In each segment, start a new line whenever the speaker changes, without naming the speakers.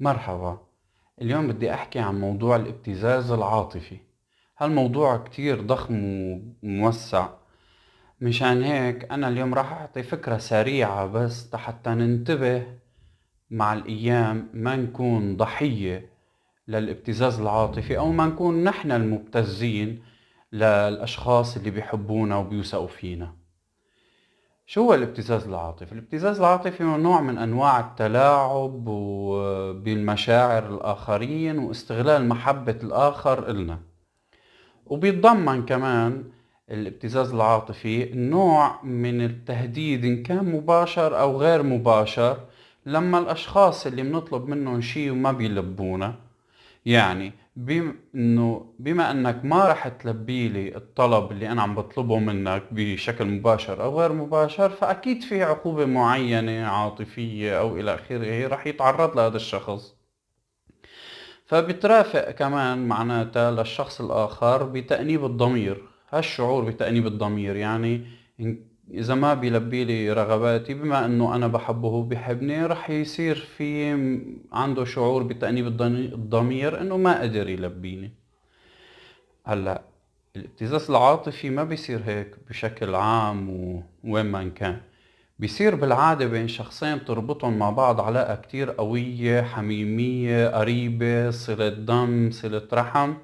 مرحبا. اليوم بدي أحكي عن موضوع الابتزاز العاطفي. هالموضوع كتير ضخم وموسع. مشان هيك أنا اليوم راح أعطي فكرة سريعة بس حتى ننتبه مع الأيام ما نكون ضحية للابتزاز العاطفي أو ما نكون نحن المبتزين للأشخاص اللي بيحبونا وبيوثقوا فينا. شو هو الابتزاز العاطفي؟ الابتزاز العاطفي هو نوع من أنواع التلاعب بالمشاعر الآخرين واستغلال محبة الآخر إلنا وبيتضمن كمان الابتزاز العاطفي نوع من التهديد إن كان مباشر أو غير مباشر لما الأشخاص اللي بنطلب منهم شيء وما بيلبونا يعني بما إنه بما إنك ما رح تلبي لي الطلب اللي أنا عم بطلبه منك بشكل مباشر أو غير مباشر فأكيد في عقوبة معينة عاطفية أو إلى آخره رح يتعرض لهذا الشخص. فبترافق كمان معناتها للشخص الآخر بتأنيب الضمير. هالشعور بتأنيب الضمير يعني إذا ما بيلبي لي رغباتي بما إنه أنا بحبه وهو بحبني رح يصير في عنده شعور بتأنيب الضمير إنه ما قدر يلبيني. هلأ الابتزاز العاطفي ما بيصير هيك بشكل عام وين ما كان. بيصير بالعادة بين شخصين تربطهم مع بعض علاقة كتير قوية حميمية قريبة صلة دم صلة رحم.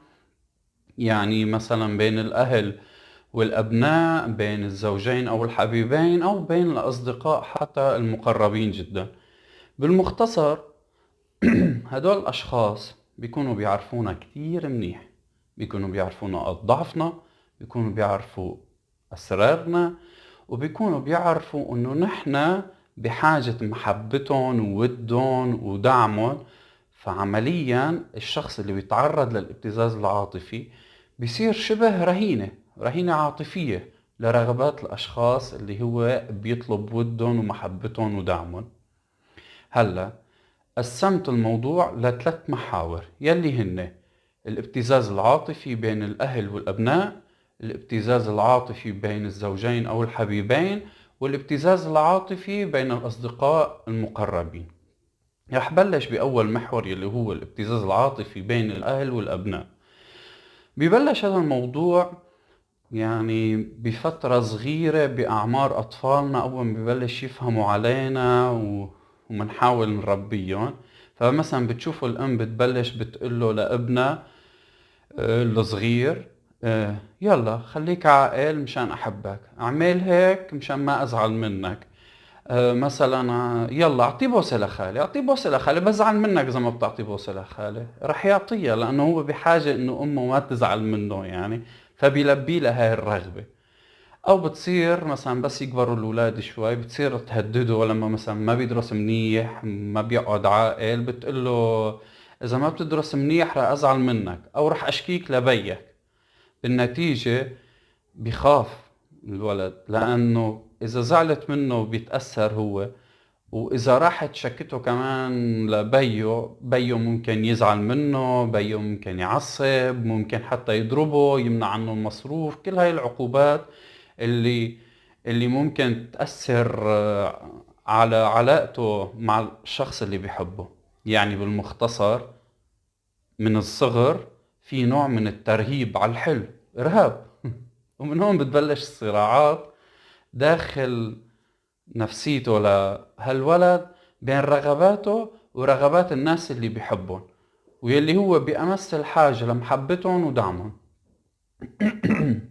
يعني مثلا بين الأهل والأبناء بين الزوجين أو الحبيبين أو بين الأصدقاء حتى المقربين جدا. بالمختصر هدول الأشخاص بيكونوا بيعرفونا كتير منيح. بيكونوا بيعرفوا نقاط ضعفنا بيكونوا بيعرفوا أسرارنا وبيكونوا بيعرفوا إنه نحن بحاجة محبتهم وودهم ودعمهم. فعمليا الشخص اللي بيتعرض للابتزاز العاطفي بيصير شبه رهينة. رهينة عاطفية لرغبات الأشخاص اللي هو بيطلب ودهم ومحبتهم ودعمهم. هلا قسمت الموضوع لثلاث محاور يلي هن الابتزاز العاطفي بين الأهل والأبناء الابتزاز العاطفي بين الزوجين أو الحبيبين والابتزاز العاطفي بين الأصدقاء المقربين. رح بلش بأول محور يلي هو الابتزاز العاطفي بين الأهل والأبناء. ببلش هذا الموضوع يعني بفترة صغيرة بأعمار أطفالنا أول ما ببلش يفهموا علينا ومنحاول نربيهم. فمثلا بتشوفوا الأم بتبلش بتقله لابنها آه، الصغير آه، يلا خليك عاقل مشان أحبك اعمل هيك مشان ما أزعل منك. آه، مثلا يلا أعطيه بوسة لخالي أعطيه بوسة لخالي بزعل منك إذا ما بتعطيه بوسة لخالي. رح يعطيها لأنه هو بحاجة إنه أمه ما تزعل منه يعني. فبيلبي لها هاي الرغبة. أو بتصير مثلا بس يكبروا الأولاد شوي بتصير تهدده لما مثلا ما بيدرس منيح ما بيقعد عاقل بتقول له إذا ما بتدرس منيح رح أزعل منك أو رح أشكيك لبيك. بالنتيجة بخاف الولد لأنه إذا زعلت منه بيتأثر هو. وإذا راحت شكته كمان لبيه بيه ممكن يزعل منه بيه ممكن يعصب ممكن حتى يضربه يمنع عنه المصروف كل هاي العقوبات اللي اللي ممكن تأثر آه، على علاقته مع الشخص اللي بيحبه. يعني بالمختصر من الصغر في نوع من الترهيب على الحلو إرهاب. ومن هون بتبلش الصراعات داخل نفسيته لهالولد بين رغباته ورغبات الناس اللي بيحبهم واللي هو بأمس الحاجة لمحبتهم ودعمهم.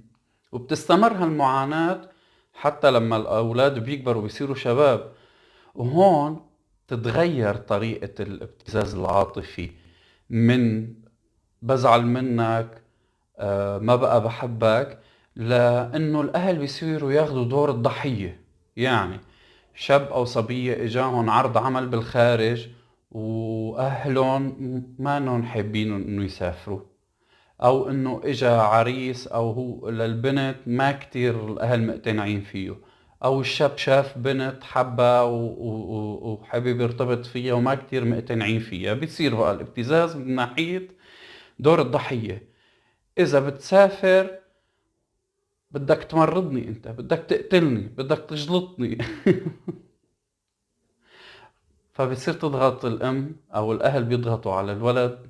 وبتستمر هالمعاناة حتى لما الأولاد بيكبروا وبيصيروا شباب وهون تتغير طريقة الابتزاز العاطفي. من بزعل منك آه، ما بقى بحبك لأنه الأهل بيصيروا ياخذوا دور الضحية. يعني شاب أو صبية إجاهم عرض عمل بالخارج وأهلهم ما إنهم حابين إنه يسافروا. أو إنه إجا عريس أو هو للبنت ما كتير الأهل مقتنعين فيه. أو الشاب شاف بنت حبها وحابب يرتبط فيها وما كتير مقتنعين فيها. بتصير بقى الابتزاز من ناحية دور الضحية. إذا بتسافر بدك تمرضني انت بدك تقتلني بدك تجلطني. فبتصير تضغط الأم أو الأهل بيضغطوا على الولد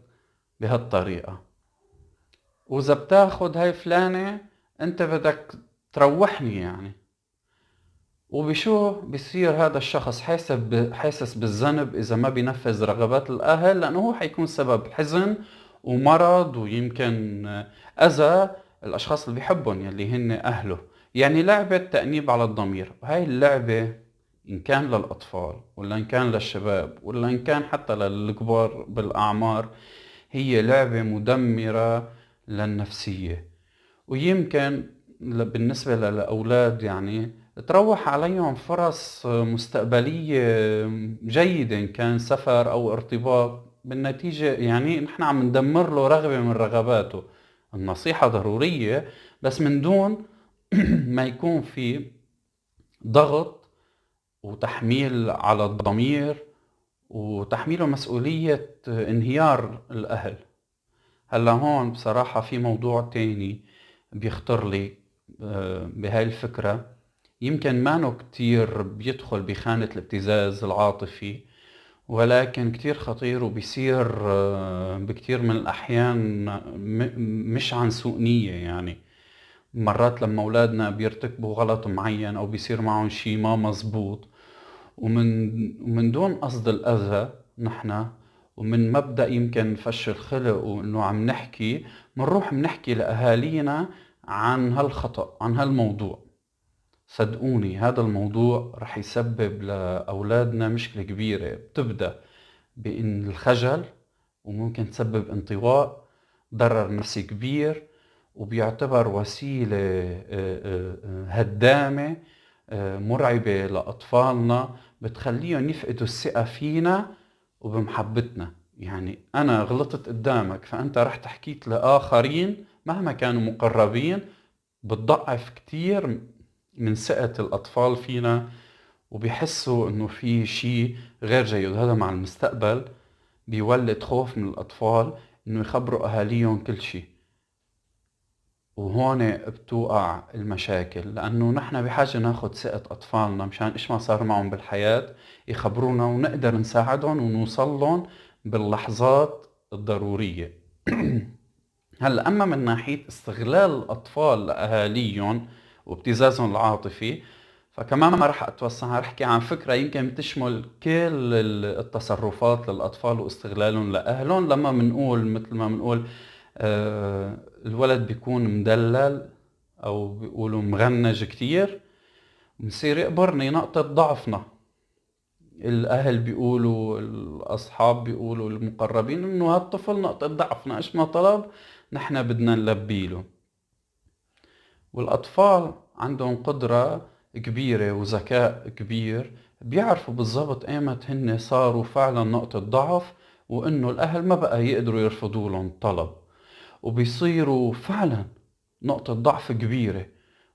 بهالطريقة. وإذا بتاخد هاي فلانة أنت بدك تروحني يعني. وبشو بصير هذا الشخص حاسس حاسس بالذنب إذا ما بينفذ رغبات الأهل؟ لأنه هو حيكون سبب حزن ومرض ويمكن أذى. الأشخاص اللي بيحبهم يلي هن أهله. يعني لعبة تأنيب على الضمير. وهي اللعبة إن كان للأطفال ولا إن كان للشباب ولا إن كان حتى للكبار بالأعمار هي لعبة مدمرة للنفسية. ويمكن بالنسبة للأولاد يعني تروح عليهم فرص مستقبلية جيدة إن كان سفر أو ارتباط. بالنتيجة يعني نحن عم ندمر له رغبة من رغباته. النصيحة ضرورية بس من دون ما يكون في ضغط وتحميل على الضمير وتحميله مسؤولية انهيار الأهل. هلا هون بصراحة في موضوع تاني بيخطر لي آه، بهاي الفكرة. يمكن ما كتير بيدخل بخانة الابتزاز العاطفي ولكن كتير خطير وبيصير آه، بكتير من الأحيان مش عن سوء نية يعني. مرات لما أولادنا بيرتكبوا غلط معين أو بيصير معهم شي ما مزبوط ومن ومن دون قصد الأذى نحن ومن مبدأ يمكن فش الخلق وإنه عم نحكي بنروح بنحكي لأهالينا عن هالخطأ عن هالموضوع. صدقوني هذا الموضوع رح يسبب لأولادنا مشكلة كبيرة. بتبدأ بإن الخجل وممكن تسبب انطواء ضرر نفسي كبير وبيعتبر وسيلة آه، آه، آه، هدامة مرعبة لأطفالنا بتخليهم يفقدوا الثقة فينا وبمحبتنا. يعني أنا غلطت قدامك فأنت رحت حكيت لآخرين مهما كانوا مقربين بتضعف كتير من ثقة الأطفال فينا وبيحسوا إنه في شيء غير جيد. هذا مع المستقبل بيولد خوف من الأطفال إنه يخبروا أهاليهم كل شيء وهون بتوقع المشاكل لأنه نحن بحاجة ناخد ثقة أطفالنا مشان إيش ما صار معهم بالحياة يخبرونا ونقدر نساعدهم ونوصل لهم باللحظات الضرورية. هلأ أما من ناحية استغلال الأطفال لأهاليهم وابتزازهم العاطفي. فكمان ما رح اتوسع رح أحكي عن فكرة يمكن بتشمل كل التصرفات للأطفال واستغلالهم لأهلهم. لما بنقول مثل ما بنقول آه، الولد بيكون مدلل أو بيقولوا مغنج كتير بنصير يقبرني نقطة ضعفنا. الأهل بيقولوا الأصحاب بيقولوا المقربين إنه هالطفل نقطة ضعفنا إيش ما طلب؟ نحن بدنا نلبي له. والأطفال عندهم قدرة كبيرة وذكاء كبير بيعرفوا بالضبط ايمت هن صاروا فعلا نقطة ضعف وإنه الأهل ما بقى يقدروا يرفضوا لهم طلب. وبيصيروا فعلا نقطة ضعف كبيرة.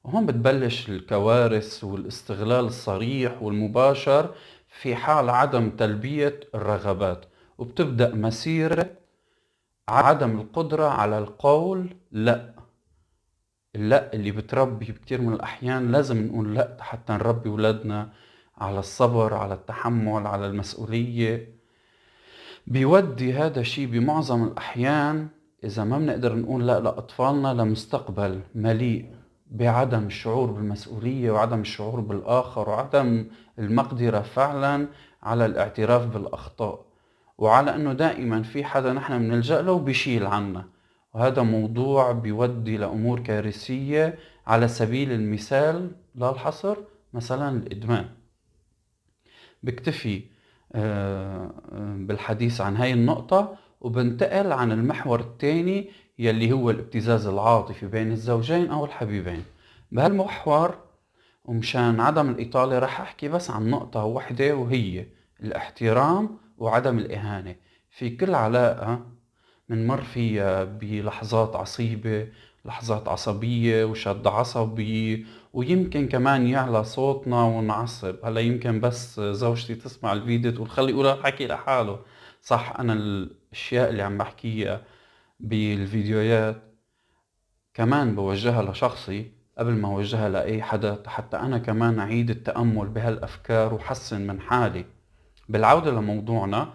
وهون بتبلش الكوارث والاستغلال الصريح والمباشر في حال عدم تلبية الرغبات. وبتبدأ مسيرة عدم القدرة على القول لا. اللا اللي بتربي بكتير من الأحيان لازم نقول لا حتى نربي ولادنا على الصبر على التحمل على المسؤولية. بيودي هذا الشيء بمعظم الأحيان إذا ما بنقدر نقول لا لأطفالنا لمستقبل مليء بعدم الشعور بالمسؤولية وعدم الشعور بالآخر وعدم المقدرة فعلا على الاعتراف بالأخطاء. وعلى أنه دائما في حدا نحن بنلجأ له وبيشيل عنا. وهذا موضوع بيودي لأمور كارثية على سبيل المثال لا الحصر مثلا الإدمان. بكتفي آه، بالحديث عن هاي النقطة وبنتقل عن المحور الثاني يلي هو الابتزاز العاطفي بين الزوجين أو الحبيبين. بهالمحور ومشان عدم الإطالة رح أحكي بس عن نقطة وحدة وهي الاحترام وعدم الإهانة. في كل علاقة منمر فيها بلحظات عصيبة لحظات عصبية وشد عصبي ويمكن كمان يعلى صوتنا ونعصب. هلا يمكن بس زوجتي تسمع الفيديو تقول خلي يقول حكي لحاله. صح أنا الأشياء اللي عم بحكيها بالفيديوهات كمان بوجهها لشخصي قبل ما أوجهها لأي حدا حتى أنا كمان أعيد التأمل بهالأفكار وحسن من حالي. بالعودة لموضوعنا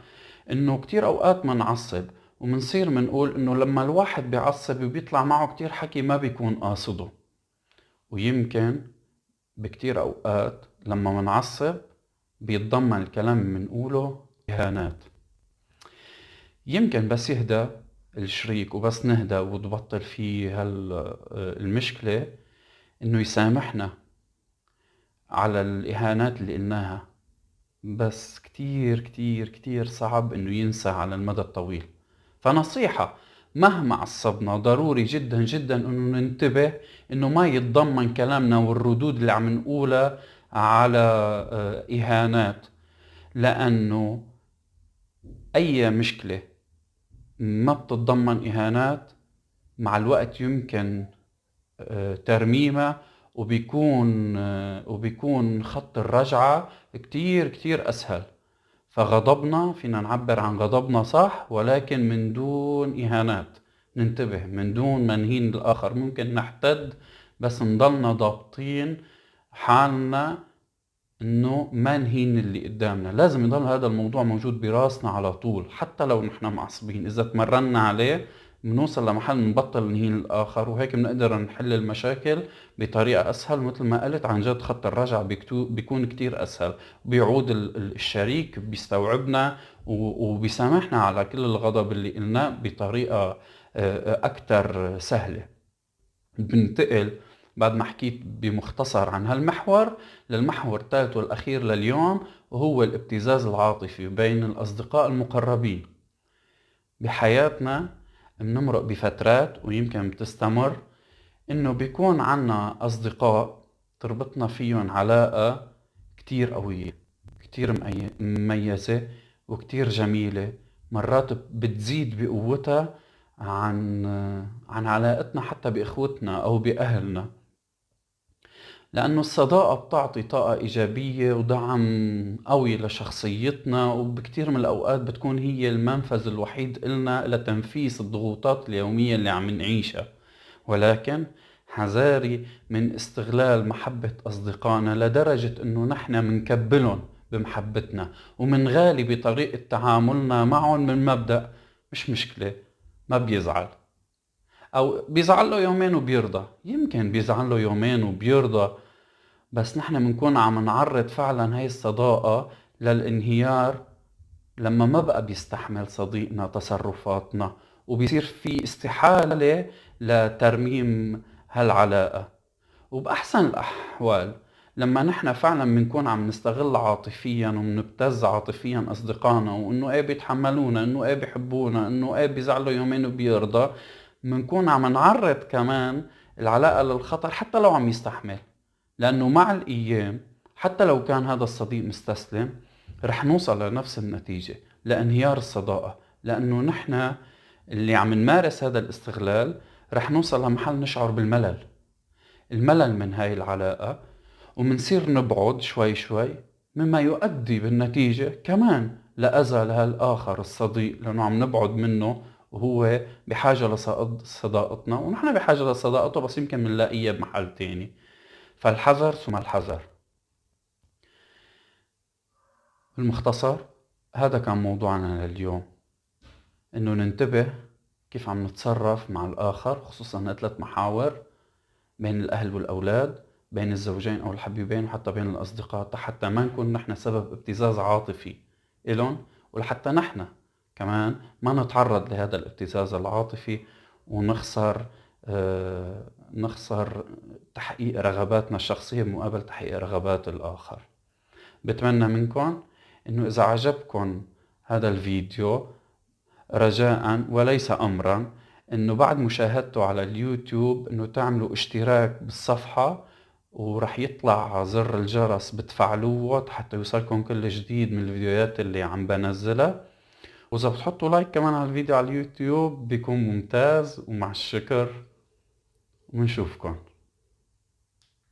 إنه كتير أوقات منعصب. ومنصير منقول إنه لما الواحد بيعصب وبيطلع معه كتير حكي ما بيكون قاصده. ويمكن بكتير أوقات لما منعصب بيتضمن الكلام منقوله اهانات يمكن بس يهدى الشريك وبس نهدى وتبطل فيه هالمشكلة إنه يسامحنا على الإهانات اللي قلناها. بس كتير كتير كتير صعب إنه ينسى على المدى الطويل. فنصيحة مهما عصبنا ضروري جدا جدا إنه ننتبه إنه ما يتضمن كلامنا والردود اللي عم نقولها على آه، إهانات. لأنه أي مشكلة ما بتتضمن إهانات مع الوقت يمكن آه، ترميمها وبيكون آه، وبيكون خط الرجعة كتير كتير أسهل. فغضبنا فينا نعبر عن غضبنا صح ولكن من دون إهانات. ننتبه من دون ما نهين الآخر ممكن نحتد بس نضلنا ضابطين حالنا إنه ما نهين اللي قدامنا. لازم يضل هذا الموضوع موجود براسنا على طول حتى لو نحن معصبين. إذا تمرنا عليه بنوصل لمحل نبطل نهين الآخر وهيك بنقدر نحل المشاكل بطريقة أسهل. مثل ما قلت عن جد خط الرجعه بيكون كتير أسهل. بيعود الشريك بيستوعبنا وبيسامحنا على كل الغضب اللي قلناه بطريقة آه، أكثر سهلة. بنتقل بعد ما حكيت بمختصر عن هالمحور للمحور الثالث والأخير لليوم وهو الابتزاز العاطفي بين الأصدقاء المقربين. بحياتنا بنمرق بفترات ويمكن بتستمر إنه بيكون عنا أصدقاء تربطنا فيهم علاقة كتير قوية كتير مميزة وكتير جميلة. مرات بتزيد بقوتها عن عن علاقتنا حتى بإخوتنا أو بأهلنا. لأنه الصداقة بتعطي طاقة إيجابية ودعم قوي لشخصيتنا وبكتير من الأوقات بتكون هي المنفذ الوحيد إلنا لتنفيس الضغوطات اليومية اللي عم نعيشها. ولكن حذاري من استغلال محبة أصدقائنا لدرجة إنه نحن منكبلهم بمحبتنا ومنغالي بطريقة تعاملنا معهم من مبدأ مش مشكلة ما بيزعل. أو بيزعل له يومين وبيرضى. يمكن بيزعل له يومين وبيرضى بس نحن بنكون عم نعرض فعلا هاي الصداقة للانهيار لما ما بقى بيستحمل صديقنا تصرفاتنا وبيصير في استحالة لترميم هالعلاقة. وبأحسن الأحوال لما نحن فعلا بنكون عم نستغل عاطفيا وبنبتز عاطفيا أصدقائنا وإنه إيه بيتحملونا إنه إيه بيحبونا إنه إيه بيزعلوا يومين وبيرضى بنكون عم نعرض كمان العلاقة للخطر حتى لو عم يستحمل. لأنه مع الأيام حتى لو كان هذا الصديق مستسلم رح نوصل لنفس النتيجة لانهيار الصداقة. لأنه نحن اللي عم نمارس هذا الاستغلال رح نوصل لمحل نشعر بالملل. الملل من هاي العلاقة ومنصير نبعد شوي شوي مما يؤدي بالنتيجة كمان لأذى لهالآخر الصديق لأنه عم نبعد منه وهو بحاجة لصداقتنا ونحن بحاجة لصداقته بس يمكن بنلاقيها بمحل تاني. فالحذر ثم الحذر. بالمختصر هذا كان موضوعنا لليوم. إنه ننتبه كيف عم نتصرف مع الآخر خصوصا ثلاث محاور بين الأهل والأولاد بين الزوجين أو الحبيبين وحتى بين الأصدقاء حتى ما نكون نحن سبب ابتزاز عاطفي إلهم ولحتى نحن كمان ما نتعرض لهذا الابتزاز العاطفي ونخسر آه، نخسر تحقيق رغباتنا الشخصية مقابل تحقيق رغبات الآخر. بتمنى منكم إنه إذا عجبكم هذا الفيديو رجاء وليس امرا إنه بعد مشاهدته على اليوتيوب إنه تعملوا اشتراك بالصفحة ورح يطلع زر الجرس بتفعلوه حتى يوصلكم كل جديد من الفيديوهات اللي عم بنزلها. وإذا بتحطوا لايك كمان على الفيديو على اليوتيوب بيكون ممتاز ومع الشكر. ونشوفكم.